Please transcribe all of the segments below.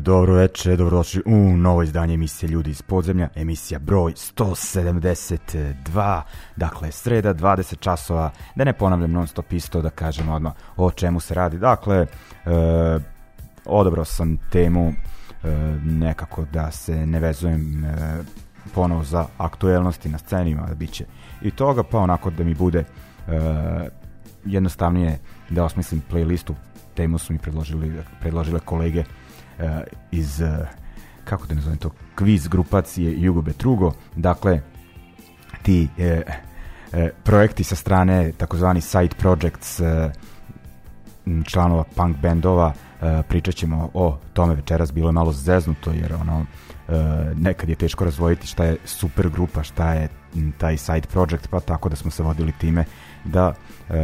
Dobro veče, dobrodošli u novo izdanje emisije Ljudi iz podzemlja, emisija broj 172, dakle sreda 20 časova, da ne ponavljam non stop isto, da kažem odmah o čemu se radi. Dakle, e, odabrao sam temu e, nekako da se ne vezujem e, ponovo za aktuelnosti na scenima, da bit će i toga, pa onako da mi bude e, jednostavnije da osmislim playlistu, temu su mi predložili, predložile kolege iz, uh, kako da nazovem to, kviz grupacije Jugo Betrugo, dakle, ti uh, uh, projekti sa strane takozvani side projects uh, članova punk bendova, uh, pričat ćemo o tome večeras, bilo je malo zeznuto jer ono, uh, nekad je teško razvojiti šta je super grupa, šta je taj side project, pa tako da smo se vodili time da uh,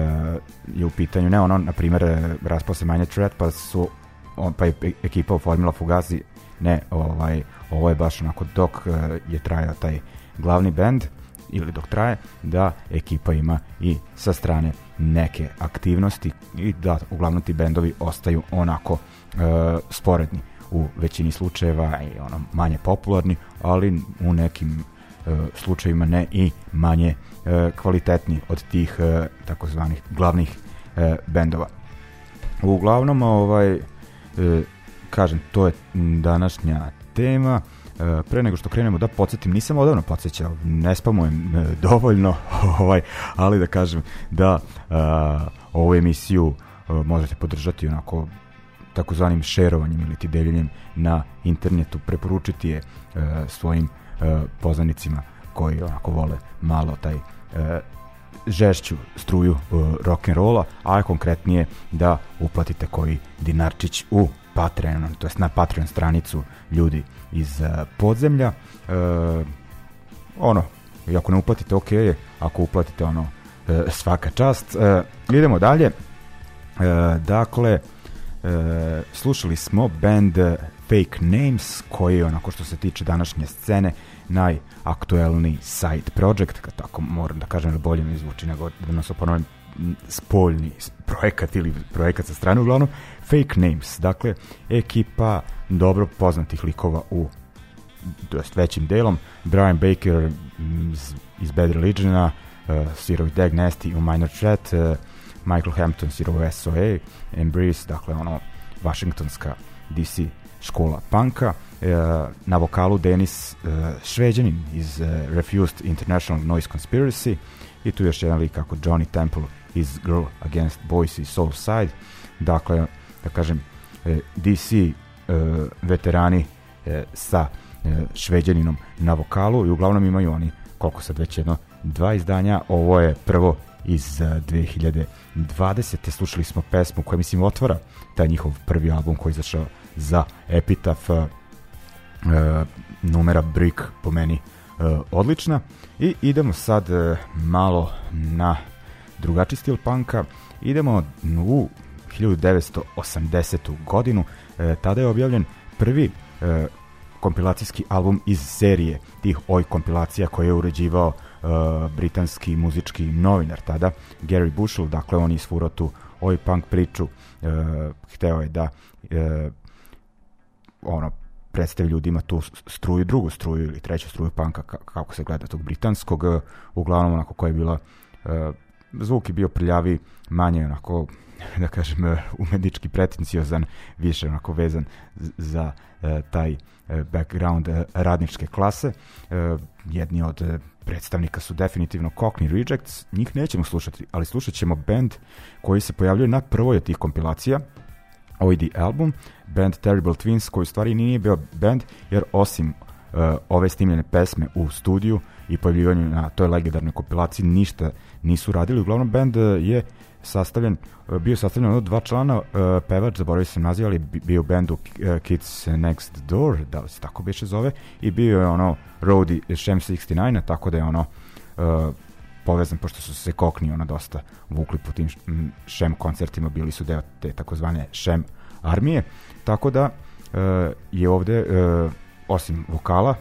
je u pitanju. Ne ono, na primjer, raspao se manje threat, pa su on, pa je ekipa oformila Fugazi, ne, ovaj, ovo je baš onako dok uh, je trajao taj glavni bend ili dok traje, da ekipa ima i sa strane neke aktivnosti i da uglavnom ti bendovi ostaju onako uh, sporedni u većini slučajeva i ono manje popularni, ali u nekim uh, slučajevima ne i manje uh, kvalitetni od tih uh, takozvanih glavnih uh, bendova. Uglavnom ovaj E, kažem, to je današnja tema. E, pre nego što krenemo da podsjetim, nisam odavno podsjećao, ne spamujem e, dovoljno, ovaj, ali da kažem da e, ovu emisiju e, možete podržati onako takozvanim šerovanjem ili ti deljenjem na internetu, preporučiti je e, svojim e, poznanicima koji onako vole malo taj e, žešću struju rock and rolla, a konkretnije da uplatite koji dinarčić u Patreon, to jest na Patreon stranicu ljudi iz uh, podzemlja. Uh, ono, i ako ne uplatite, ok je, ako uplatite, ono, svaka čast. Uh, idemo dalje. Uh, dakle, slušali smo band Fake Names, koji onako što se tiče današnje scene, najaktuelniji side project, kad tako moram da kažem, da bolje mi zvuči nego da nas oponovim spoljni projekat ili projekat sa strane. Uglavnom Fake Names, dakle ekipa dobro poznatih likova u to jest većim delom Brian Baker iz, iz Bad Religiona uh, Zero Dag Nasty u Minor Threat uh, Michael Hampton Zero SOA Embrace, dakle ono Washingtonska DC škola panka na vokalu Denis Šveđanin iz Refused International Noise Conspiracy i tu još jedan lik kako Johnny Temple iz Girl Against Boys i Soul Side dakle da kažem DC veterani sa šveđaninom na vokalu i uglavnom imaju oni koliko sad već jedno dva izdanja ovo je prvo iz 2020. Slušali smo pesmu koja mislim otvara taj njihov prvi album koji je izašao za Epitaph uh, numera Brick po meni uh, odlična. I idemo sad uh, malo na drugačiji stil panka. Idemo u 1980. godinu. Uh, tada je objavljen prvi uh, kompilacijski album iz serije tih oj kompilacija koje je uređivao uh, britanski muzički novinar tada, Gary Bushel, dakle on isfurao tu oj punk priču, uh, hteo je da uh, ono, predstavi ljudima tu struju, drugu struju ili treću struju panka, kako se gleda tog britanskog, uh, uglavnom onako koja je bila uh, zvuk je bio prljavi, manje onako da kažem uh, umednički pretenciozan, više onako vezan za taj background radničke klase. Jedni od predstavnika su definitivno Cockney Rejects, njih nećemo slušati, ali slušat ćemo band koji se pojavljuje na prvoj od tih kompilacija, OID album, band Terrible Twins, koji u stvari nije bio band, jer osim uh, ove snimljene pesme u studiju i pojavljivanju na toj legendarnoj kompilaciji ništa nisu radili. Uglavnom, band je sastavljen, uh, bio sastavljen od dva člana, uh, pevač, zaboravio sam naziv, ali bio u bendu Kids Next Door, da li se tako biše zove, i bio je ono roadie Shem 69, tako da je ono uh, povezan, pošto su se kokni ono dosta vukli po tim Shem koncertima, bili su deo te takozvane Shem armije, tako da uh, je ovde, uh, osim vokala,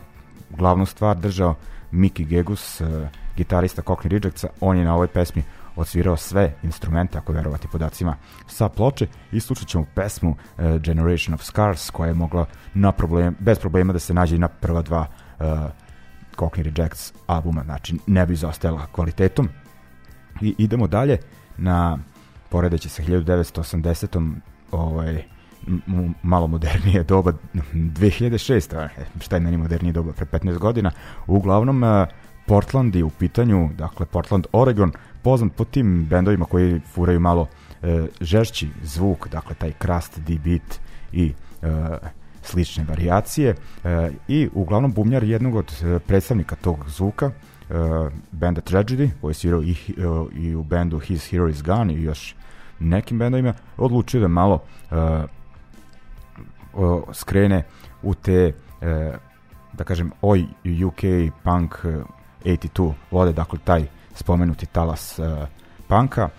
glavnu stvar držao Miki Gegus, uh, gitarista Cockney Rejectsa, on je na ovoj pesmi odsvirao sve instrumente, ako verovati podacima, sa ploče i slušat ćemo pesmu uh, Generation of Scars koja je mogla na problem, bez problema da se nađe na prva dva uh, Cockney Rejects albuma, znači ne bi zaostajala kvalitetom. I idemo dalje na poredeći sa 1980. ovaj, malo modernije doba 2006. šta je meni modernije doba pre 15 godina uglavnom uh, Portland je u pitanju dakle Portland, Oregon poznat po tim bendovima koji furaju malo uh, žešći zvuk dakle taj crust, D-beat i uh, slične varijacije e, i uglavnom bumljar jednog od e, predstavnika tog zvuka e, benda Tragedy koji je svirao i, i u bendu His Hero is Gone i još nekim bendovima odlučio da malo skrene u te da kažem oj UK punk 82 vode dakle taj spomenuti talas panka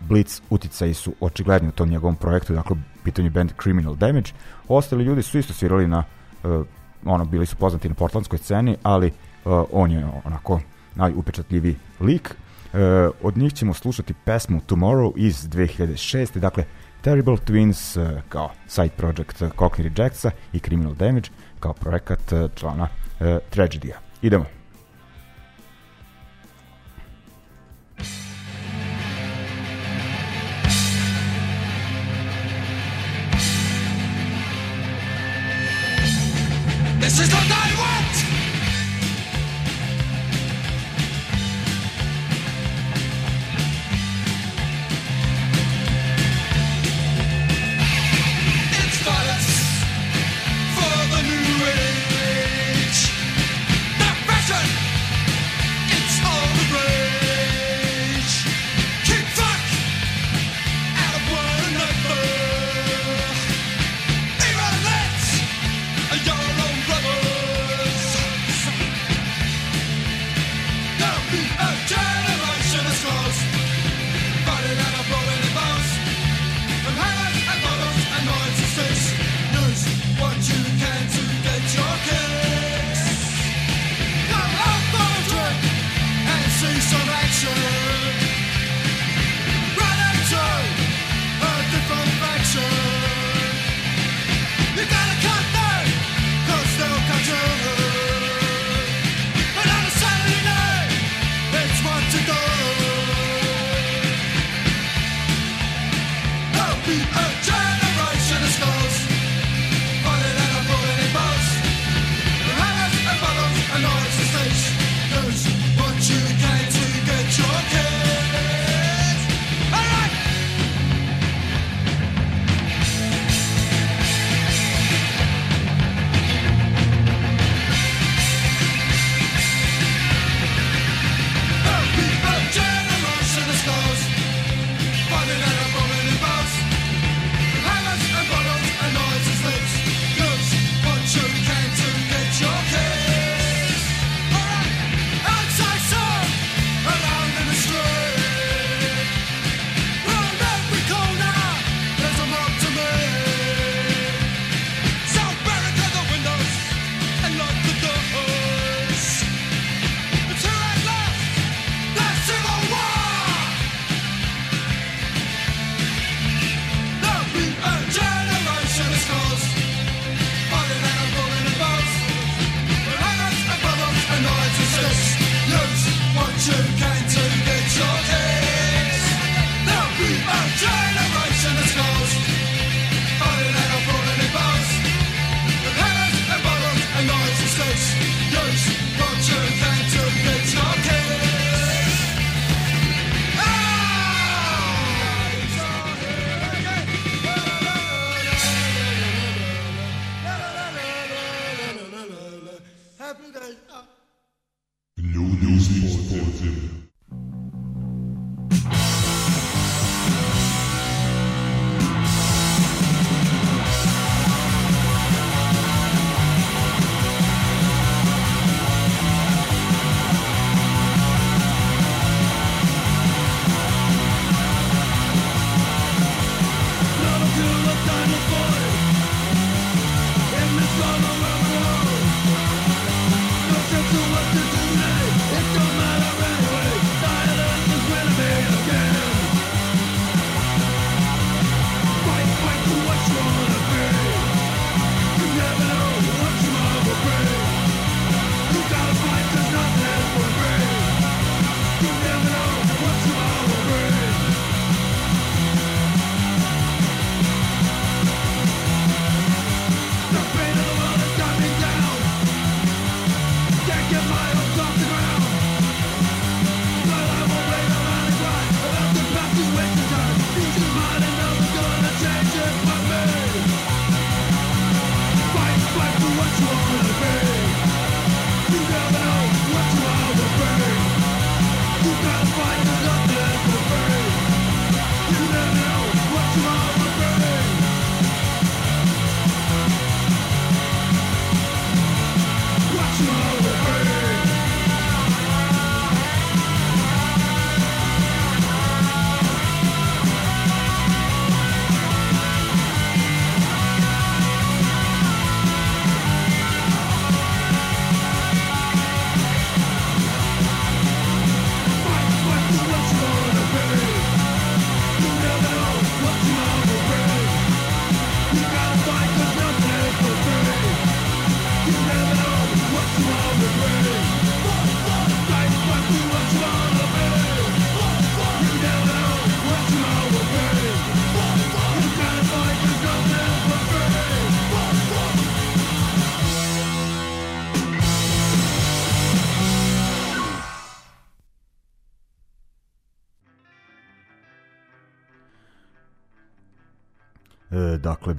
Blitz uticaji su očigledni u tom njegovom projektu dakle pitanju band Criminal Damage. Ostali ljudi su isto svirali na uh, ono bili su poznati na portlandskoj sceni, ali uh, on je onako najupečatljiviji lik. Uh, od njih ćemo slušati pesmu Tomorrow iz 2006. Dakle, Terrible Twins uh, kao side project Cockney Rejectsa i Criminal Damage kao projekat uh, člana uh, Tragedija. Idemo.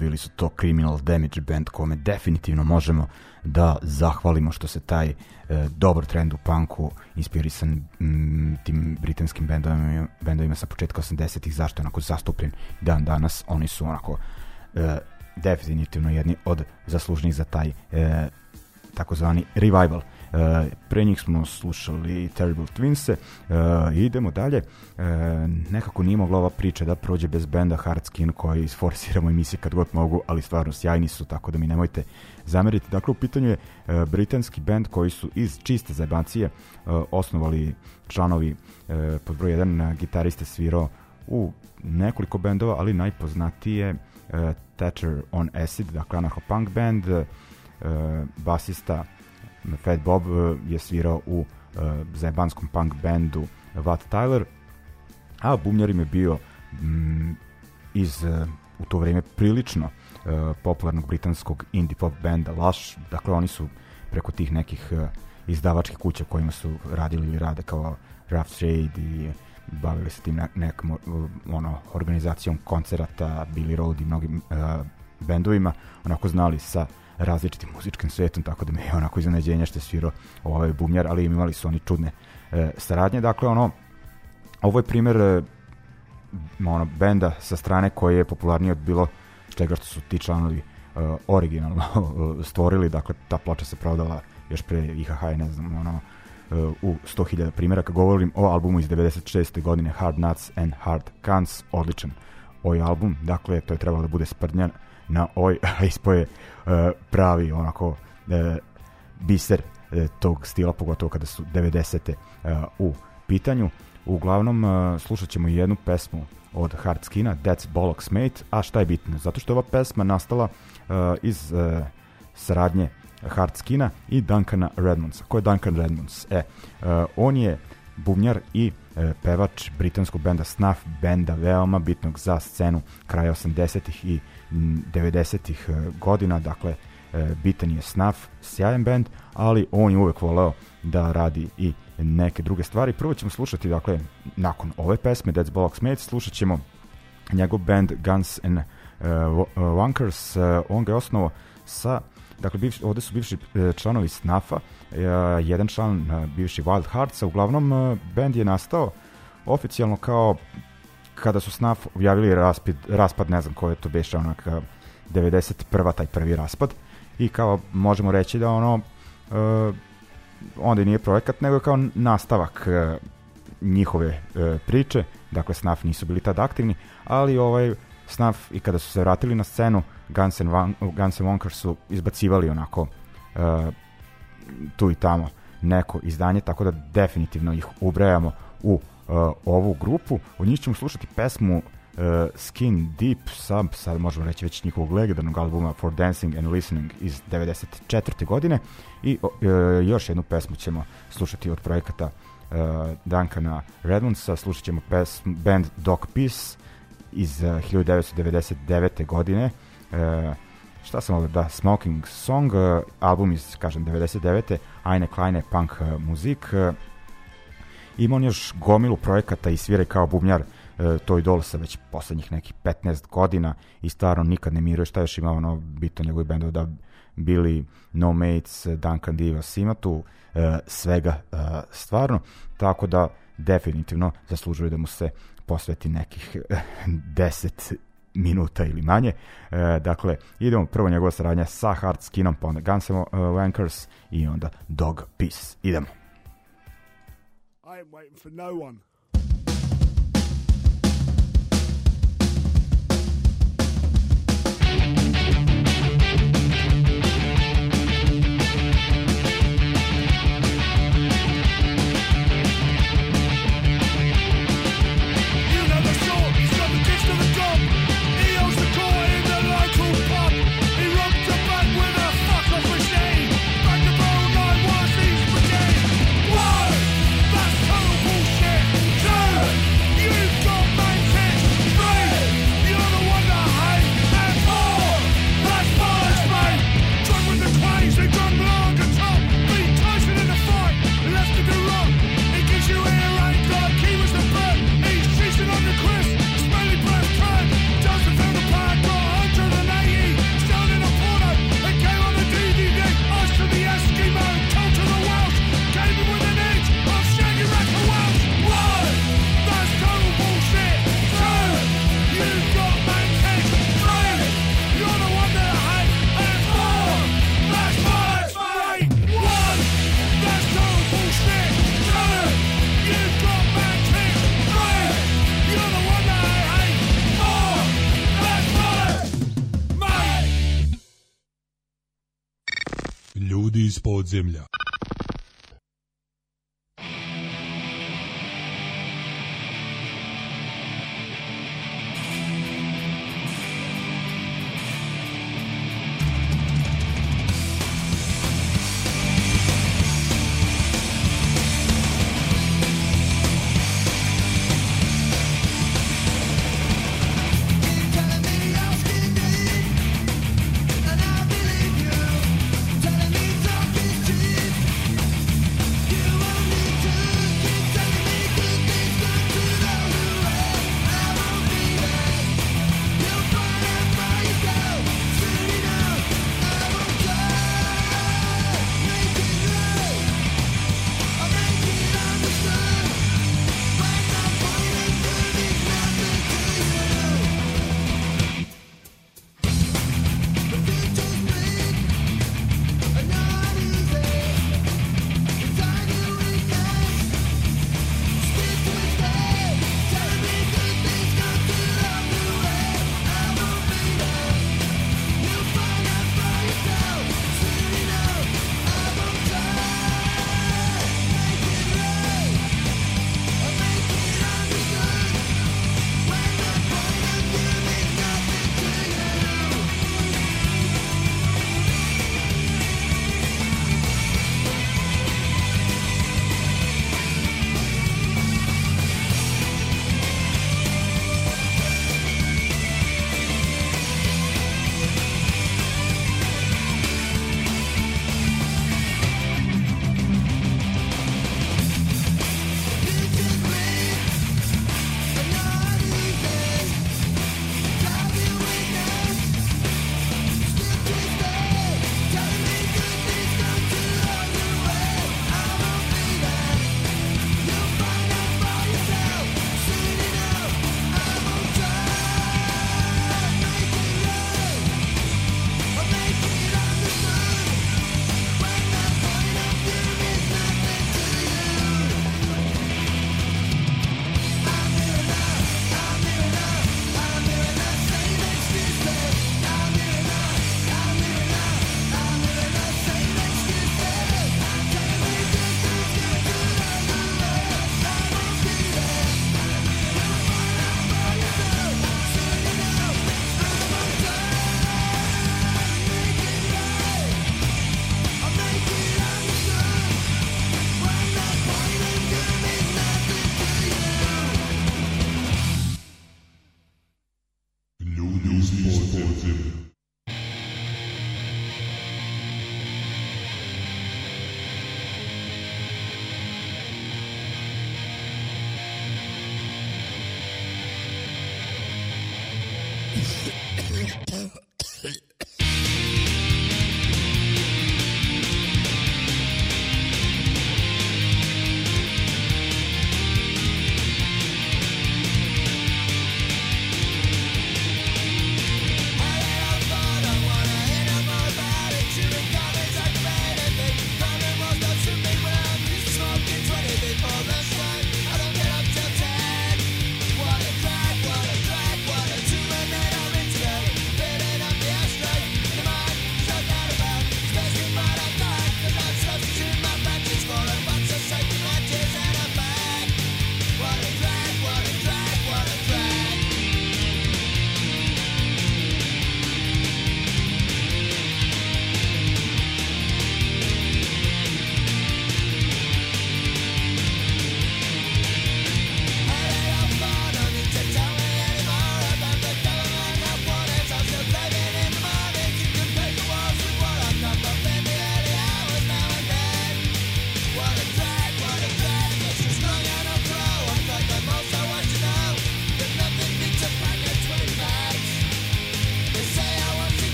Bili su to Criminal Damage Band kome definitivno možemo da zahvalimo što se taj e, dobar trend u punku inspirisan m, tim britanskim bendovima, bendovima sa početka 80-ih zašto je onako zastupljen dan danas. Oni su onako e, definitivno jedni od zaslužnih za taj e, takozvani revival pre njih smo slušali Terrible Twinse. E, idemo dalje. E, nekako nije mogla ova priča da prođe bez benda Hardskin koji isforsiramo emisije kad god mogu ali stvarno sjajni su tako da mi nemojte zameriti. Dakle u pitanju je britanski band koji su iz čiste zajebancije osnovali članovi pod broj 1 gitariste svirao u nekoliko bendova, ali najpoznatije uh, Thatcher on Acid, dakle anarcho punk band, uh, basista Fat Bob uh, je svirao u uh, zajebanskom punk bandu Watt Tyler, a bumljar im je bio mm, iz uh, u to vrijeme prilično uh, popularnog britanskog indie pop benda Lush, dakle oni su preko tih nekih uh, izdavačkih kuća kojima su radili ili rade kao Rough Trade i bavili se tim ne, nekom uh, ono, organizacijom koncerata, Billy Road i mnogim uh, bendovima, onako znali sa različitim muzičkim svetom, tako da mi je onako iznenađenje što je svirao ovaj bumjar, ali imali su oni čudne e, saradnje. Dakle, ono, ovo je primer e, ono, benda sa strane koje je popularnije od bilo čega što su ti članovi e, originalno stvorili, dakle, ta ploča se prodala još pre IHH, ne znam, ono, e, u 100.000 primjera. Kad govorim o albumu iz 96. godine Hard Nuts and Hard Cans, odličan ovaj album, dakle, to je trebalo da bude sprdnjan na oj, a ispoje uh, pravi onako uh, biser uh, tog stila, pogotovo kada su 90. Uh, u pitanju. Uglavnom, slušat ćemo jednu pesmu od Hardskina, That's Bollocks Mate, a šta je bitno? Zato što je ova pesma nastala iz saradnje Hardskina i Duncana Redmondsa. Ko je Duncan Redmonds? E, on je bubnjar i e, pevač britanskog benda Snuff, benda veoma bitnog za scenu kraja 80-ih i 90-ih e, godina, dakle bitan je Snuff, sjajan band, ali on je uvek voleo da radi i neke druge stvari. Prvo ćemo slušati, dakle, nakon ove pesme, Dead Bollocks Mates, slušat ćemo njegov band Guns and uh, Wankers, uh, on ga je osnovao sa dakle bivši, ovde su bivši uh, članovi Snafa, uh, jedan član uh, bivši Wild Heartsa, uglavnom uh, band je nastao oficijalno kao kada su Snaf objavili raspid, raspad, ne znam ko je to beše onak 91. taj prvi raspad i kao možemo reći da ono uh, onda i nije projekat, nego je kao nastavak uh, njihove uh, priče, dakle Snaf nisu bili tad aktivni, ali ovaj Snaf i kada su se vratili na scenu, Guns and, Van, Guns and Wonkers su izbacivali onako tu i tamo neko izdanje, tako da definitivno ih ubrajamo u uh, ovu grupu. Od njih ćemo slušati pesmu uh, Skin Deep sa, sad možemo reći već njihovog legendarnog albuma For Dancing and Listening iz 94. godine i uh, još jednu pesmu ćemo slušati od projekata uh, Duncana Redmondsa, slušat ćemo pesmu band Dog Peace iz uh, 1999. godine uh, šta sam ovdje, da, Smoking Song, uh, album iz, kažem, 99. Eine kleine punk uh, muzik, uh, ima on još gomilu projekata i svire kao bubnjar e, to idol sa već poslednjih nekih 15 godina i stvarno nikad ne miruje šta još ima ono bito njegovi bendova da bili No Mates, Duncan Divas, ima tu e, svega e, stvarno, tako da definitivno zaslužuje da mu se posveti nekih 10 minuta ili manje. E, dakle, idemo prvo njegova saradnja sa Hard Skinom, pa onda Guns Wankers i onda Dog Peace. Idemo. I ain't waiting for no one. Podzemlja. Telling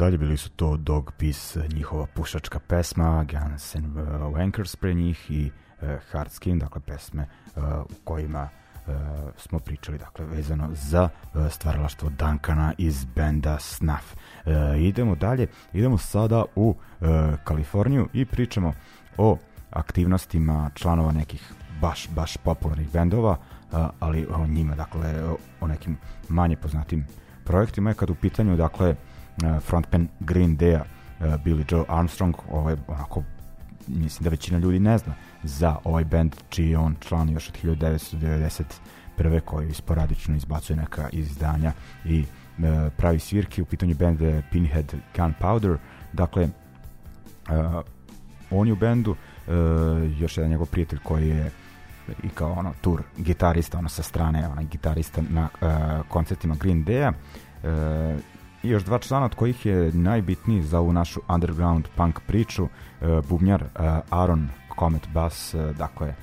dalje, bili su to Dog Peace, njihova pušačka pesma, Guns and Wankers pre njih i uh, Hard Skin, dakle pesme uh, u kojima uh, smo pričali dakle vezano za stvaralaštvo Dankana iz benda Snuff. Idemo dalje, idemo sada u Kaliforniju i pričamo o aktivnostima članova nekih baš, baš popularnih bendova, ali o njima, dakle, o, nekim manje poznatim projektima je kad u pitanju, dakle, frontman Green Day-a, uh, Billy Joe Armstrong, ovaj, onako, mislim da većina ljudi ne zna za ovaj band čiji je on član još od 1991. koji sporadično izbacuje neka izdanja i uh, pravi svirke, u pitanju band Pinhead Gunpowder, dakle, uh, on je u bendu, uh, još jedan njegov prijatelj koji je i kao ono tur gitarista ono sa strane onaj gitarista na uh, koncertima Green Day-a uh, i još dva člana od kojih je najbitniji za ovu našu underground punk priču uh, bubnjar uh, Aaron Comet Bass uh, dakle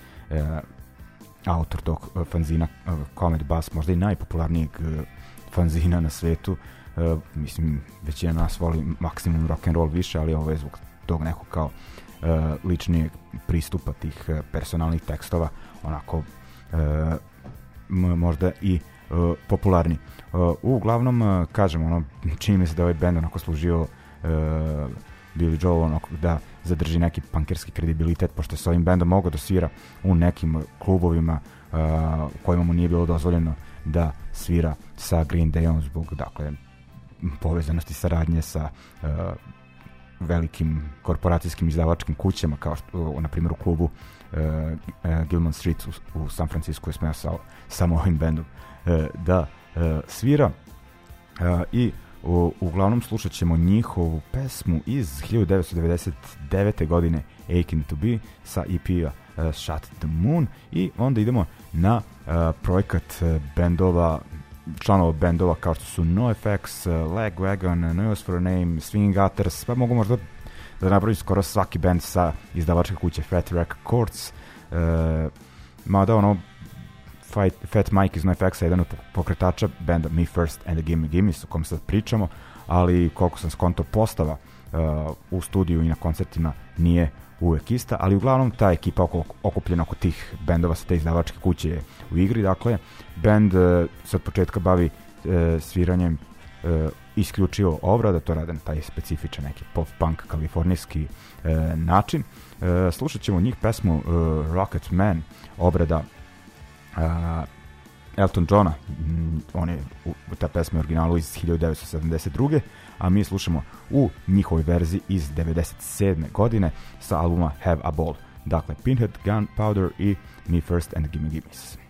autor tog fanzina Comet Bass možda i najpopularnijeg fanzina na svetu. Mislim većina nas voli maksimum rock and roll više ali ovo je zbog tog nekog kao ličnijeg pristupa tih personalnih tekstova. Onako možda i uh, popularni. Uh, uglavnom, uh, kažem, ono, čini mi se da ovaj band onako služio uh, Billy Joel onako, da zadrži neki pankerski kredibilitet, pošto je s ovim bendom mogao da svira u nekim klubovima uh, kojima mu nije bilo dozvoljeno da svira sa Green Dayom zbog, dakle, povezanosti saradnje sa uh, velikim korporacijskim izdavačkim kućama kao što na primjer u klubu uh, uh, Gilman Street u, u San Francisco je smeo sa, samo ovim bendom da uh, svira uh, i uglavnom slušat ćemo njihovu pesmu iz 1999. godine Aching to Be sa EP-a Shut the Moon i onda idemo na projekat bendova članova bendova kao što su NoFX, uh, Lagwagon, No Use for a Name, Swinging Gutters, pa mogu možda da napravim skoro svaki band sa izdavačke kuće Fat Records. Uh, mada ono Fat Mike iz NoFX-a je jedan od pokretača benda Me First and the Gimme Gimme o kom sad pričamo, ali koliko sam skonto postava uh, u studiju i na koncertima nije uvek ista, ali uglavnom ta ekipa oko, okupljena oko tih bendova sa te izdavačke kuće je u igri, dakle bend uh, se od početka bavi uh, sviranjem uh, isključivo obrada, to rade na taj specifičan neki pop-punk kalifornijski uh, način. Uh, slušat ćemo njih pesmu uh, Rocket Man, obrada uh, Elton Johna, mm, on je ta pesma je originalu iz 1972. a mi slušamo u njihovoj verziji iz 97. godine sa albuma Have a Ball. Dakle, Pinhead, Gunpowder i Me First and Gimme Gimmes.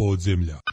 Podzemlja.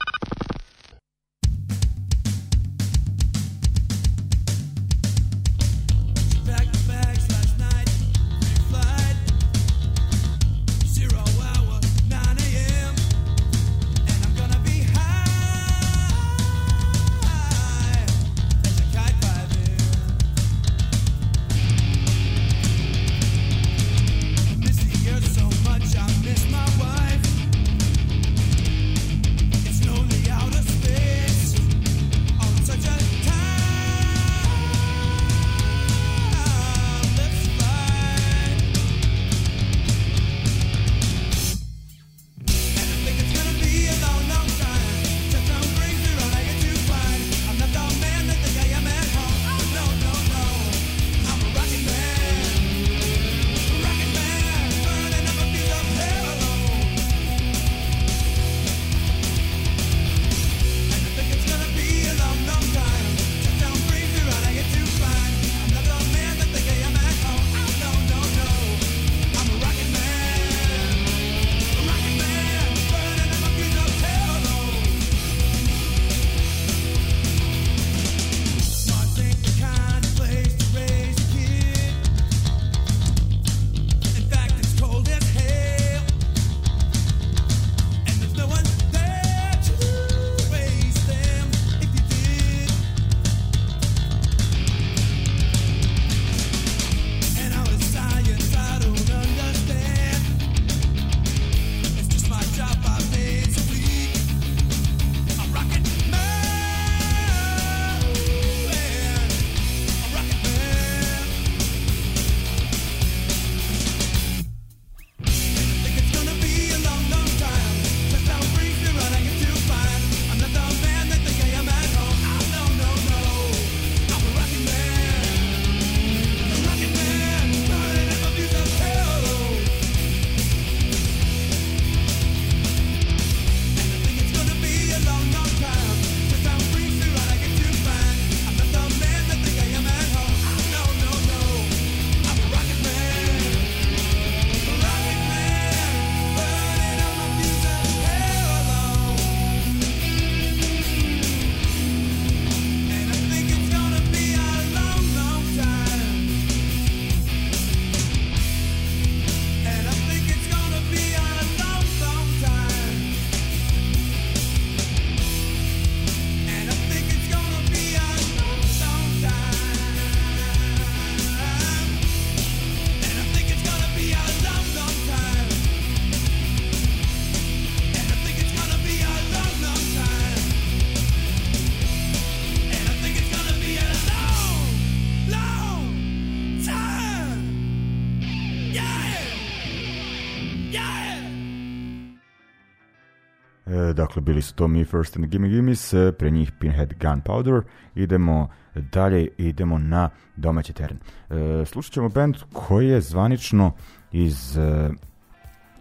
Bili su to Me First and Gimme Gimmes, pre njih Pinhead Gunpowder. Idemo dalje, idemo na domaći teren. E, slušat ćemo band koji je zvanično iz e,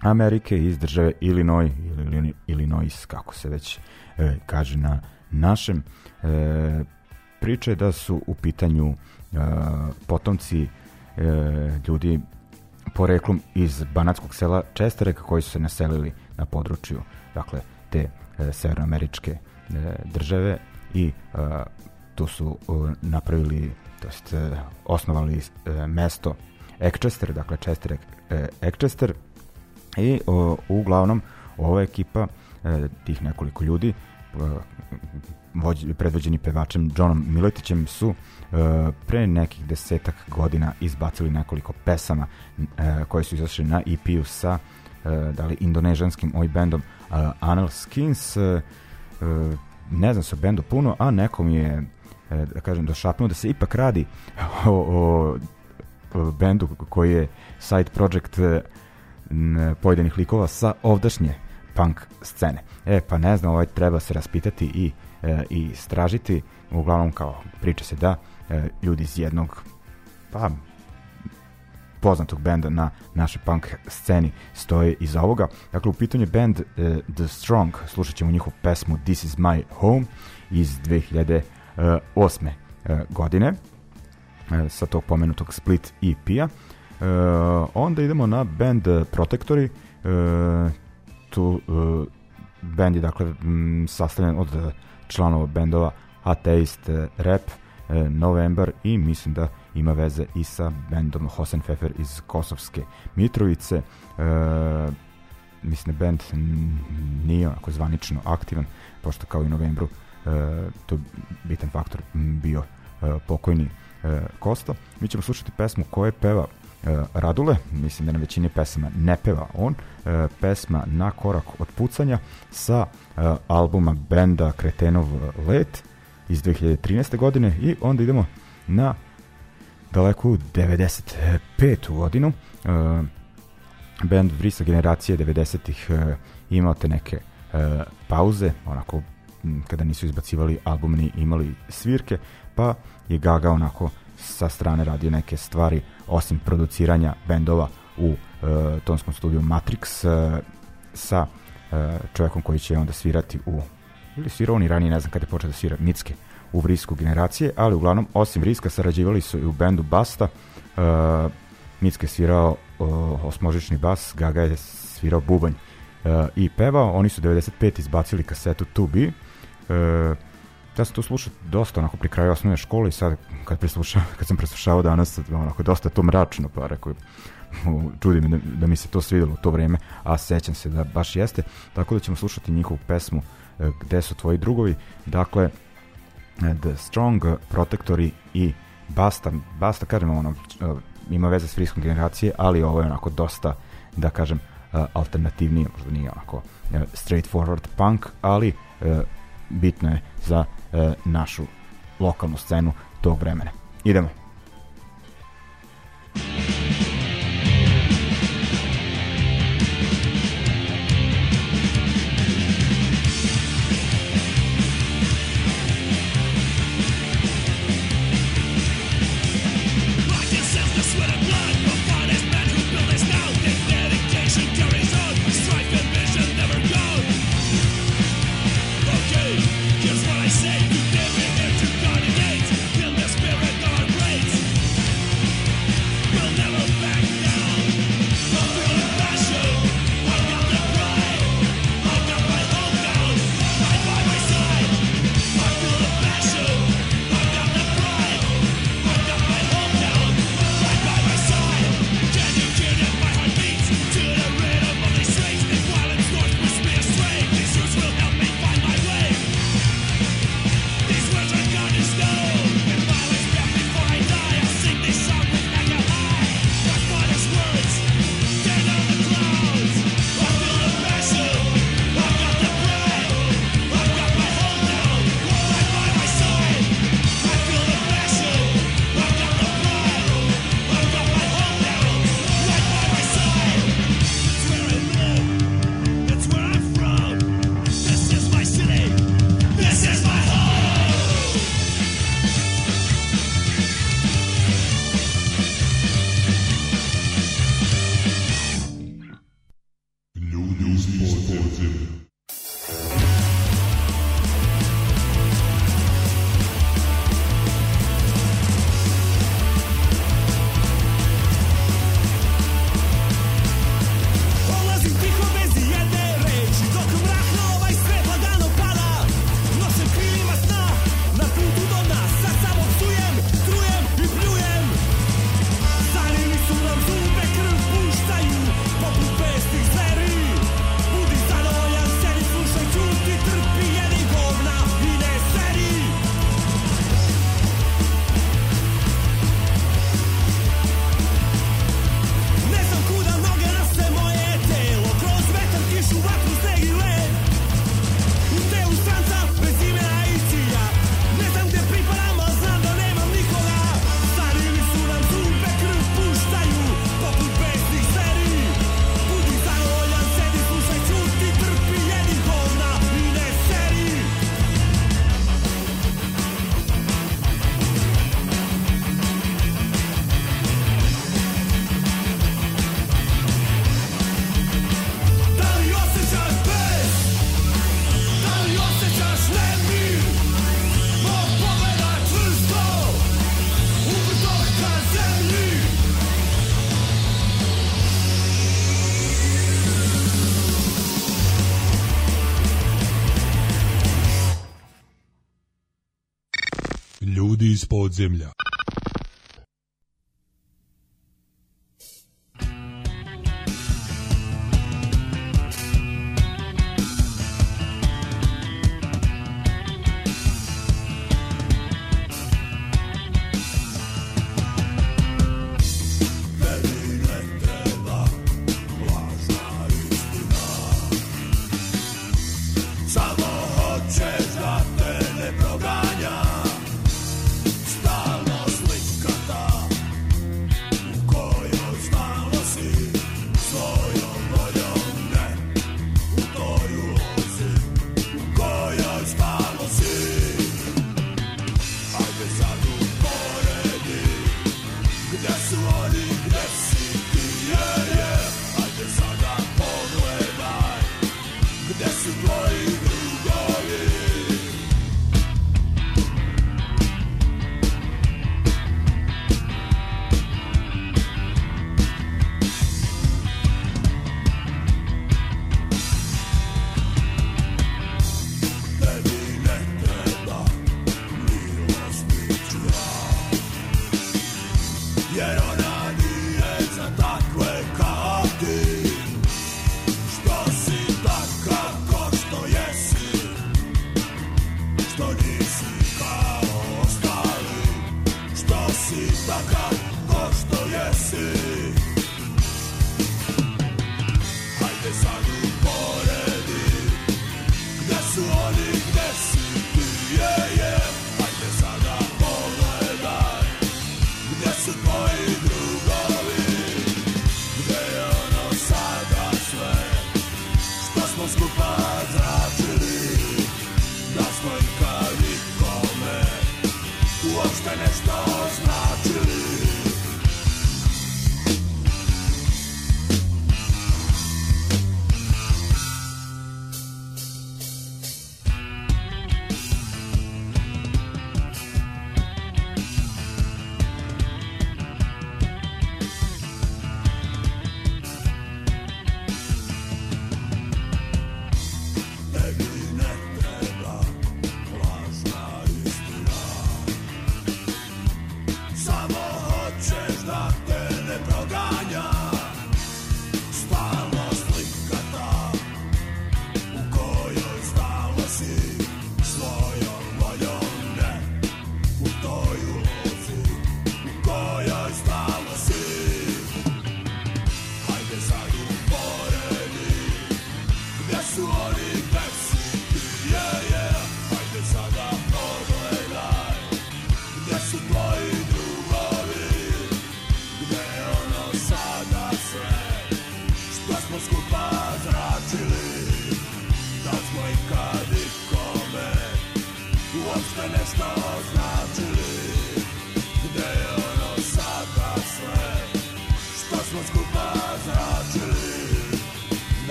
Amerike, iz države Illinois, ili Illinois, kako se već e, kaže na našem. E, priča je da su u pitanju e, potomci e, ljudi poreklom iz banatskog sela Čestereka koji su se naselili na području dakle te severnoameričke e, države i e, tu su e, napravili to jest e, osnovali e, mesto Ekchester, dakle Chester e, Ekchester i uglavnom ova ekipa e, tih nekoliko ljudi e, vođ, predvođeni pevačem Johnom Miletićem su e, pre nekih desetak godina izbacili nekoliko pesama e, koje su izašle na EP-u sa e, da li indonežanskim oj bendom e, Anal Skins e, e, ne znam se bendu puno a nekom je e, da kažem došapnuo da se ipak radi o, o, o bendu koji je side project e, pojedinih likova sa ovdašnje punk scene. E, pa ne znam, ovaj treba se raspitati i, e, i istražiti. Uglavnom, kao priča se da e, ljudi iz jednog pa poznatog benda na našoj punk sceni stoje iza ovoga. Dakle, u pitanju je band e, The Strong, slušat ćemo njihovu pesmu This is my home iz 2008. e, godine e, sa tog pomenutog Split EP-a. Onda idemo na band Protectory, tu e, band je dakle m, sastavljen od članova bendova Ateist, e, Rap, November i mislim da ima veze i sa bendom Hosen Pfeffer iz Kosovske Mitrovice. E, mislim da band n- nije onako zvanično aktivan, pošto kao i u novembru e, to bitan faktor bio e, pokojni e, Kosta. Mi ćemo slušati pesmu koje peva e, Radule, mislim da na većini pesama ne peva on, e, pesma Na korak od pucanja sa e, albuma benda Kretenov let iz 2013. godine i onda idemo na daleku 95. godinu. E, band Vrisa generacije 90-ih e, imao te neke e, pauze, onako kada nisu izbacivali album ni imali svirke, pa je Gaga onako sa strane radio neke stvari osim produciranja bendova u e, tonskom studiju Matrix e, sa e, čovjekom koji će onda svirati u ili svirao on i ranije, ne znam kada je počeo da svira Mitske u Vrisku generacije, ali uglavnom osim Vriska sarađivali su i u bendu Basta. E, Mitske svirao e, osmožični bas, Gaga je svirao bubanj e, i pevao, oni su 95 izbacili kasetu To Be. E, ja sam to slušao dosta onako pri kraju osnovne škole i sad kad, kad sam preslušao danas onako dosta to mračno pa rekao čudi me da, da mi se to svidelo u to vreme a sećam se da baš jeste. Tako da ćemo slušati njihovu pesmu Gde su tvoji drugovi? Dakle The Strong Protectori i Basta Basta kažem ono e, ima veze s friskom generacije ali ovo je onako dosta da kažem e, alternativnije možda nije onako e, straightforward punk ali bitno je za našu lokalnu scenu tog vremena. Idemo. I iz podzemlja.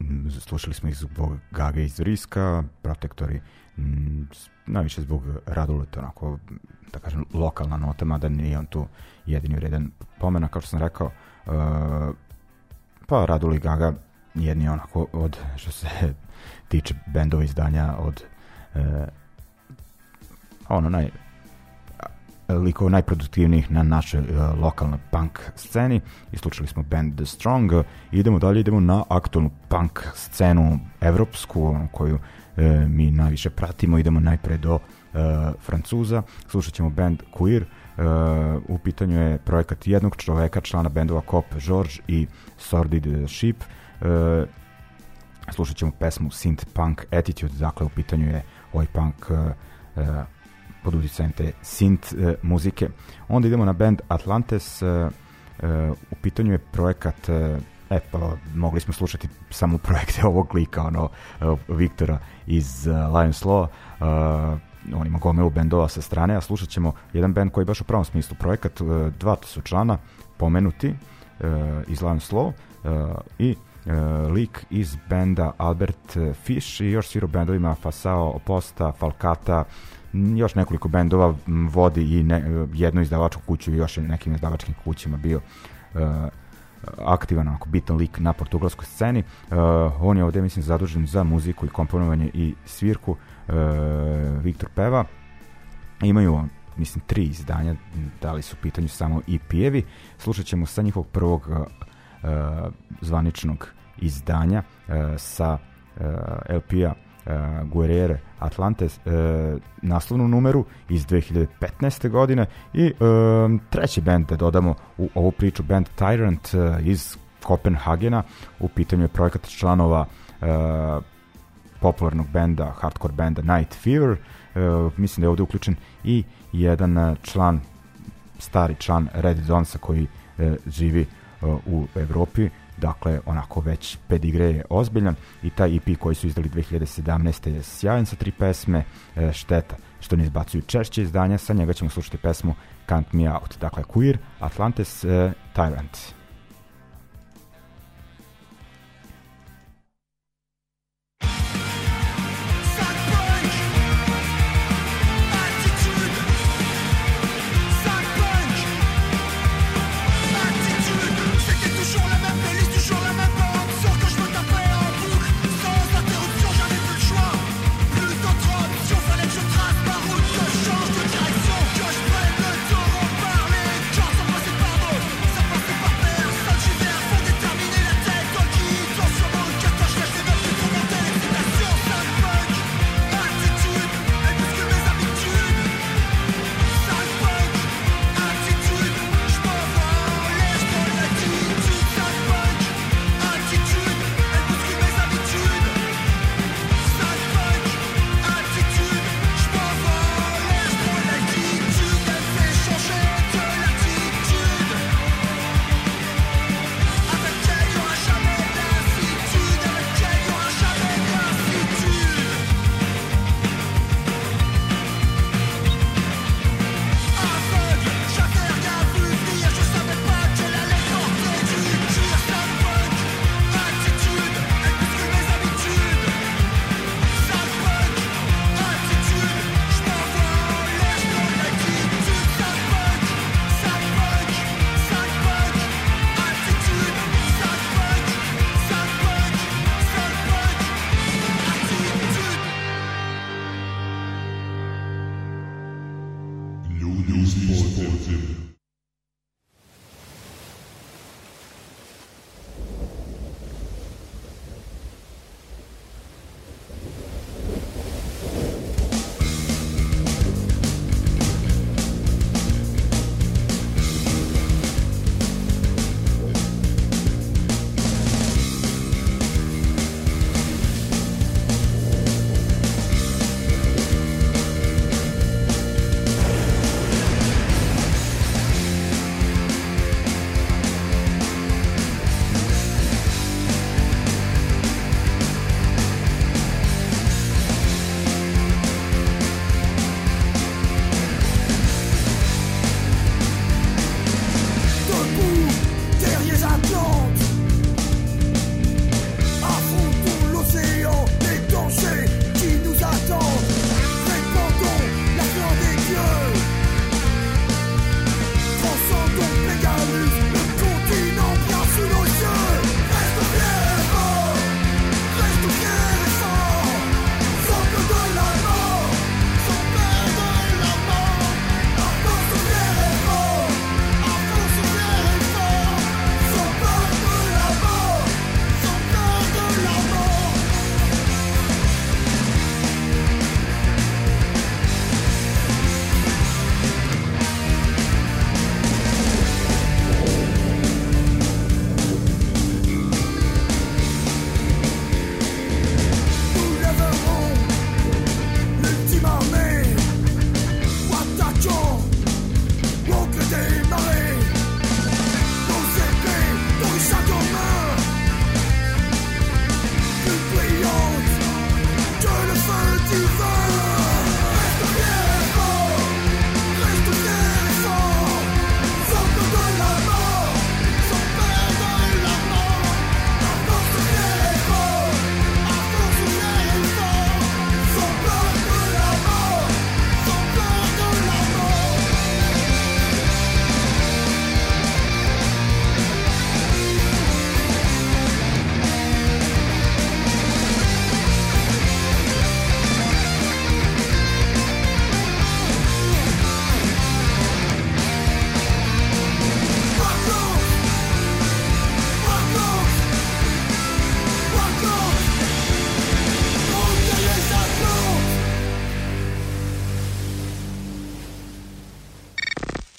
M, slušali smo ih zbog Gage iz Riska, Protektori, najviše zbog Raduleta, onako, da kažem, lokalna nota, mada nije on tu jedini vredan pomena, kao što sam rekao, e, pa Radul i Gaga jedni onako od, što se tiče bendova izdanja, od e, ono naj likova najproduktivnijih na našoj uh, lokalnoj punk sceni. I slušali smo band The Strong. Idemo dalje, idemo na aktualnu punk scenu evropsku, onu koju e, mi najviše pratimo, idemo najpre do e, Francuza, slušat ćemo band Queer, e, u pitanju je projekat jednog čoveka, člana bendova Cop, George i Sordid Sheep, e, slušat ćemo pesmu Synth Punk Attitude, dakle u pitanju je ovaj punk e, e, pod uticajem te synth e, muzike. Onda idemo na band Atlantes, e, e, u pitanju je projekat e, e pa mogli smo slušati samo projekte ovog lika, ono e, Viktora iz uh, Lions Law, uh, on ima gomilu bendova sa strane, a slušat ćemo jedan band koji je baš u pravom smislu projekat, e, dva su člana pomenuti e, iz Lions Law e, i lik iz benda Albert Fish i još svirao bendovima Fasao, Posta, Falkata, m, još nekoliko bendova m, vodi i ne, jednu izdavačku kuću i još nekim izdavačkim kućama bio uh, aktivan, onako bitan lik na portugalskoj sceni. Uh, on je ovde, mislim, zadužen za muziku i komponovanje i svirku. Uh, Viktor Peva. Imaju, mislim, tri izdanja, da li su u pitanju samo EP-evi. Slušat ćemo sa njihovog prvog uh, zvaničnog izdanja uh, sa uh, LP-a uh, Guerrere Atlantes uh, naslovnu numeru iz 2015. godine i um, treći band da dodamo u ovu priču band Tyrant uh, iz Kopenhagena u pitanju je projekat članova uh, popularnog benda, hardcore benda Night Fever uh, mislim da je ovde uključen i jedan uh, član stari član Red Donsa koji uh, živi uh, u Evropi dakle onako već pedigre je ozbiljan i taj EP koji su izdali 2017. je sjajan sa tri pesme, e, šteta što ne izbacuju češće izdanja, sa njega ćemo slušati pesmu Can't Me Out, dakle Queer, Atlantis, e, Tyrant.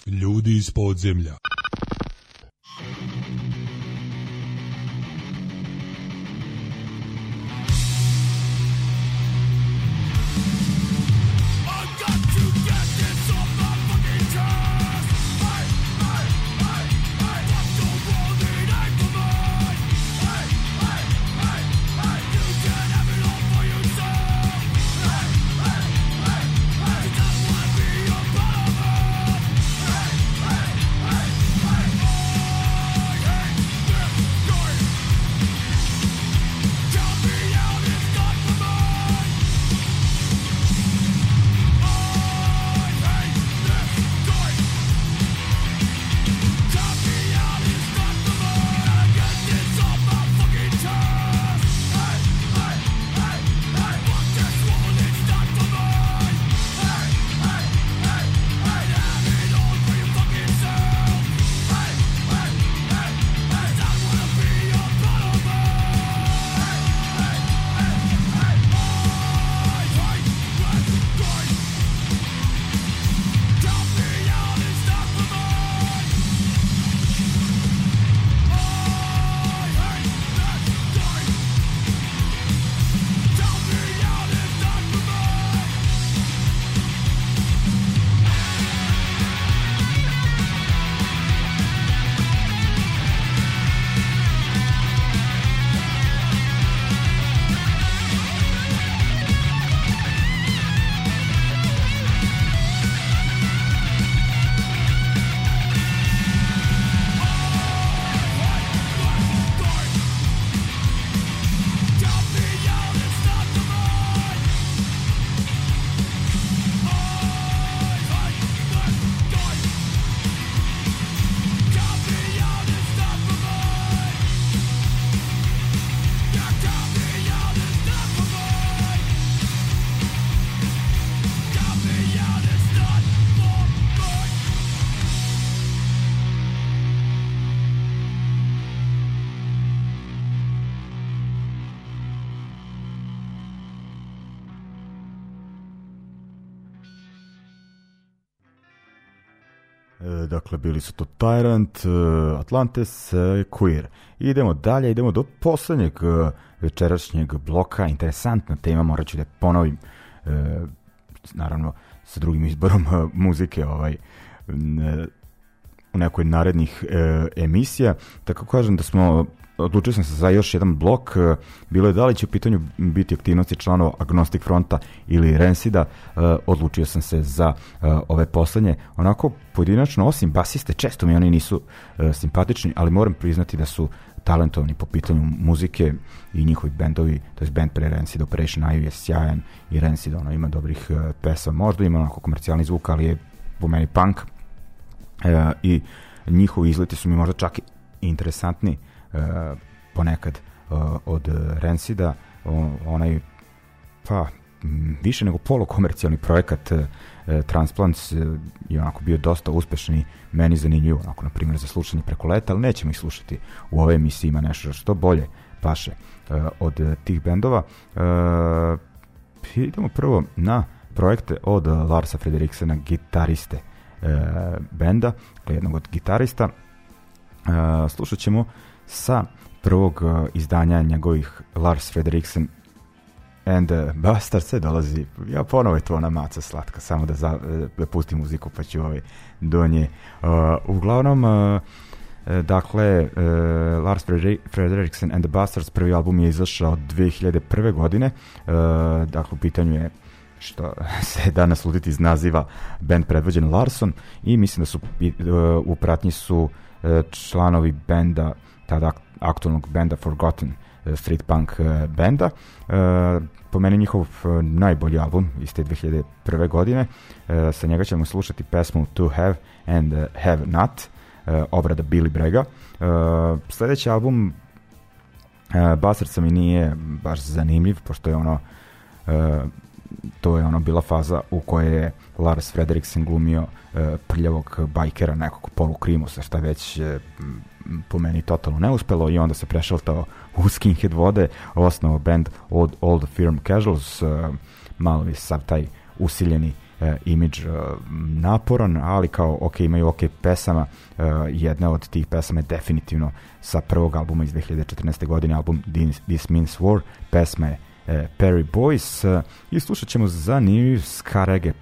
Ljudi iz podzemlja. Dakle, bili su to Tyrant, e, Atlantis, e, Queer. Idemo dalje, idemo do poslednjeg e, večerašnjeg bloka. Interesantna tema, morat ću da ponovim. Naravno, sa drugim izborom muzike ovaj, u nekoj narednih emisija. Tako kažem da smo odlučio sam se za još jedan blok. E, bilo je da li će u pitanju biti aktivnosti članova Agnostic Fronta ili Rensida e, odlučio sam se za e, ove poslednje. Onako pojedinačno osim basiste često mi oni nisu simpatični ali moram priznati da su talentovani po pitanju muzike i njihovi bendovi, to je band pre Rancid Operation Ivy je sjajan i Rancid ono ima dobrih e, pesama, možda ima onako komercijalni zvuk, ali je po meni punk. E, i njihovi izleti su mi možda čak i interesantni ponekad e, od Rancida o, onaj pa više nego polukomercijalni projekat e, e, Transplants e, je onako bio dosta uspešan i meni zanimljivo, onako na primjer za slušanje preko leta, ali nećemo ih slušati u ove emisiji, ima nešto što bolje paše e, od e, tih bendova. E, idemo prvo na projekte od Larsa Frederiksena, gitariste e, benda, jednog od gitarista. E, slušat ćemo sa prvog e, izdanja njegovih Lars Frederiksen and Bastard se dolazi, ja ponovo je to ona maca slatka, samo da, za, da pustim muziku pa ću ovaj do nje. Uh, uglavnom, uh, e, dakle, uh, Lars Frederik- Frederiksen and the Bastards prvi album je izašao 2001. godine, uh, dakle u pitanju je što se danas sluditi iz naziva band predvođen Larson i mislim da su uh, u pratnji su uh, članovi benda tada ak- aktualnog benda Forgotten uh, street punk uh, benda uh, po meni njihov najbolji album iz te 2001. godine sa njega ćemo slušati pesmu To Have and Have Not obrada Billy Brega sledeći album Bastarca mi nije baš zanimljiv pošto je ono to je ono bila faza u kojoj je Lars Frederiksen glumio e, prljavog bajkera, nekog polukrimusa, šta već e, po meni totalno neuspelo i onda se prešaltao u Skinhead vode, osnovao band Old, Old Firm Casuals, e, malo je sav taj usiljeni e, imidž e, naporan, ali kao ok, imaju ok pesama, e, jedna od tih pesama je definitivno sa prvog albuma iz 2014. godine, album This, This Means War, pesma je e, Perry Boys e, i slušat ćemo zanimljiv ska reggae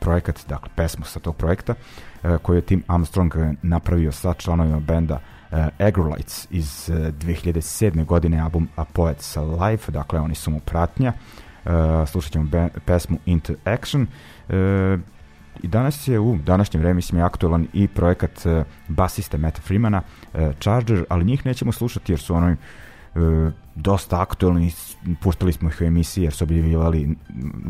projekat, dakle pesmu sa tog projekta e, koju je Tim Armstrong napravio sa članovima benda e, Agrolites iz e, 2007. godine album A Poet's Life, dakle oni su mu pratnja e, slušat ćemo pesmu Into Action i danas je u današnjem vreme mislim je aktualan i projekat e, basiste Meta Freemana e, Charger, ali njih nećemo slušati jer su e, dosta aktualni, puštali smo ih u emisiji jer su objavljivali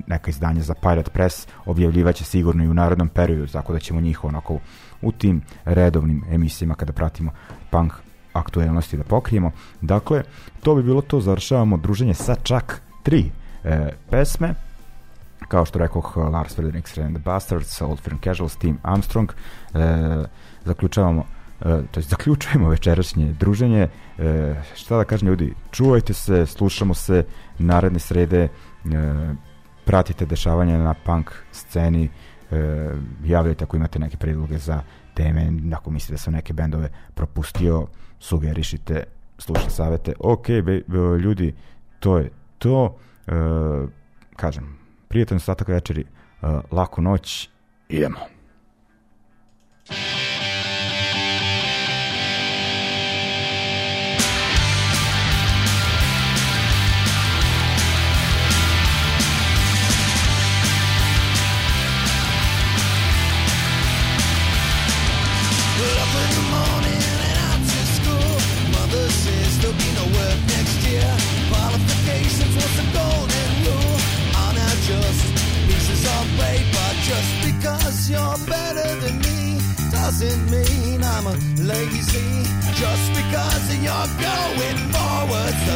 neka izdanja za Pirate Press, objavljivaće sigurno i u narodnom periodu, tako da ćemo njih onako u tim redovnim emisijama kada pratimo punk aktuelnosti da pokrijemo. Dakle, to bi bilo to, završavamo druženje sa čak tri e, pesme, kao što rekoh Lars Frederiksen and the Bastards, Old Firm Casuals, Tim Armstrong, e, zaključavamo e, to jest zaključujemo večerašnje druženje. E, šta da kažem ljudi, čuvajte se, slušamo se naredne srede, e, pratite dešavanja na punk sceni, e, javljajte ako imate neke predloge za teme, ako mislite da sam neke bendove propustio, sugerišite, slušne savete. Ok, be, be, ljudi, to je to. E, kažem, prijatan ostatak večeri, e, laku noć, idemo.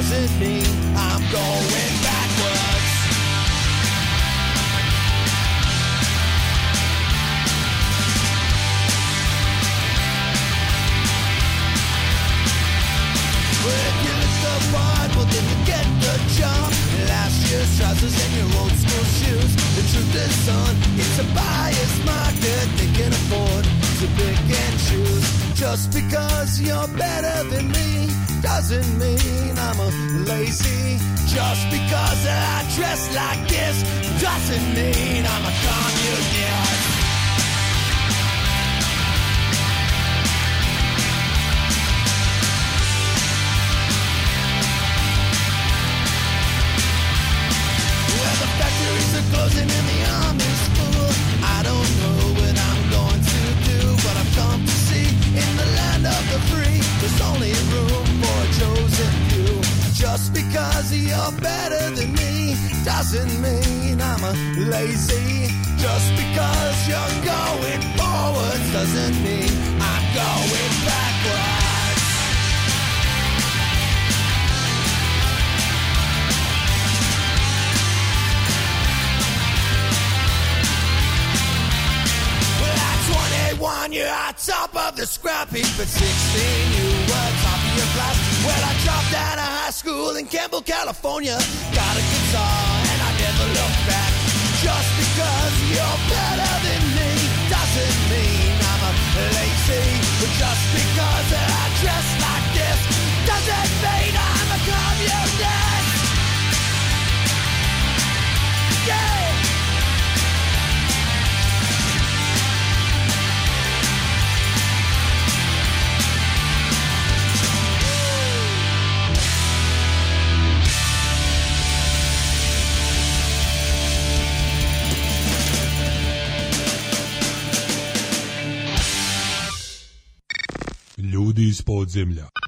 Doesn't mean I'm going backwards. Well, if you look the part, well then you get the job. Last year's trousers and your old school shoes. The truth is, son, it's a buyer's market. They can afford to pick and choose. Just because you're better than me doesn't mean I'm a lazy. Just because I dress like this doesn't mean I'm a communist. Doesn't mean I'm lazy. Just because you're going forwards doesn't mean I'm going backwards. 21, you're on top of the scrap heap. At 16, you were top of your class. Well, I dropped out of high school in Campbell, California. Ljudi iz podzemlja.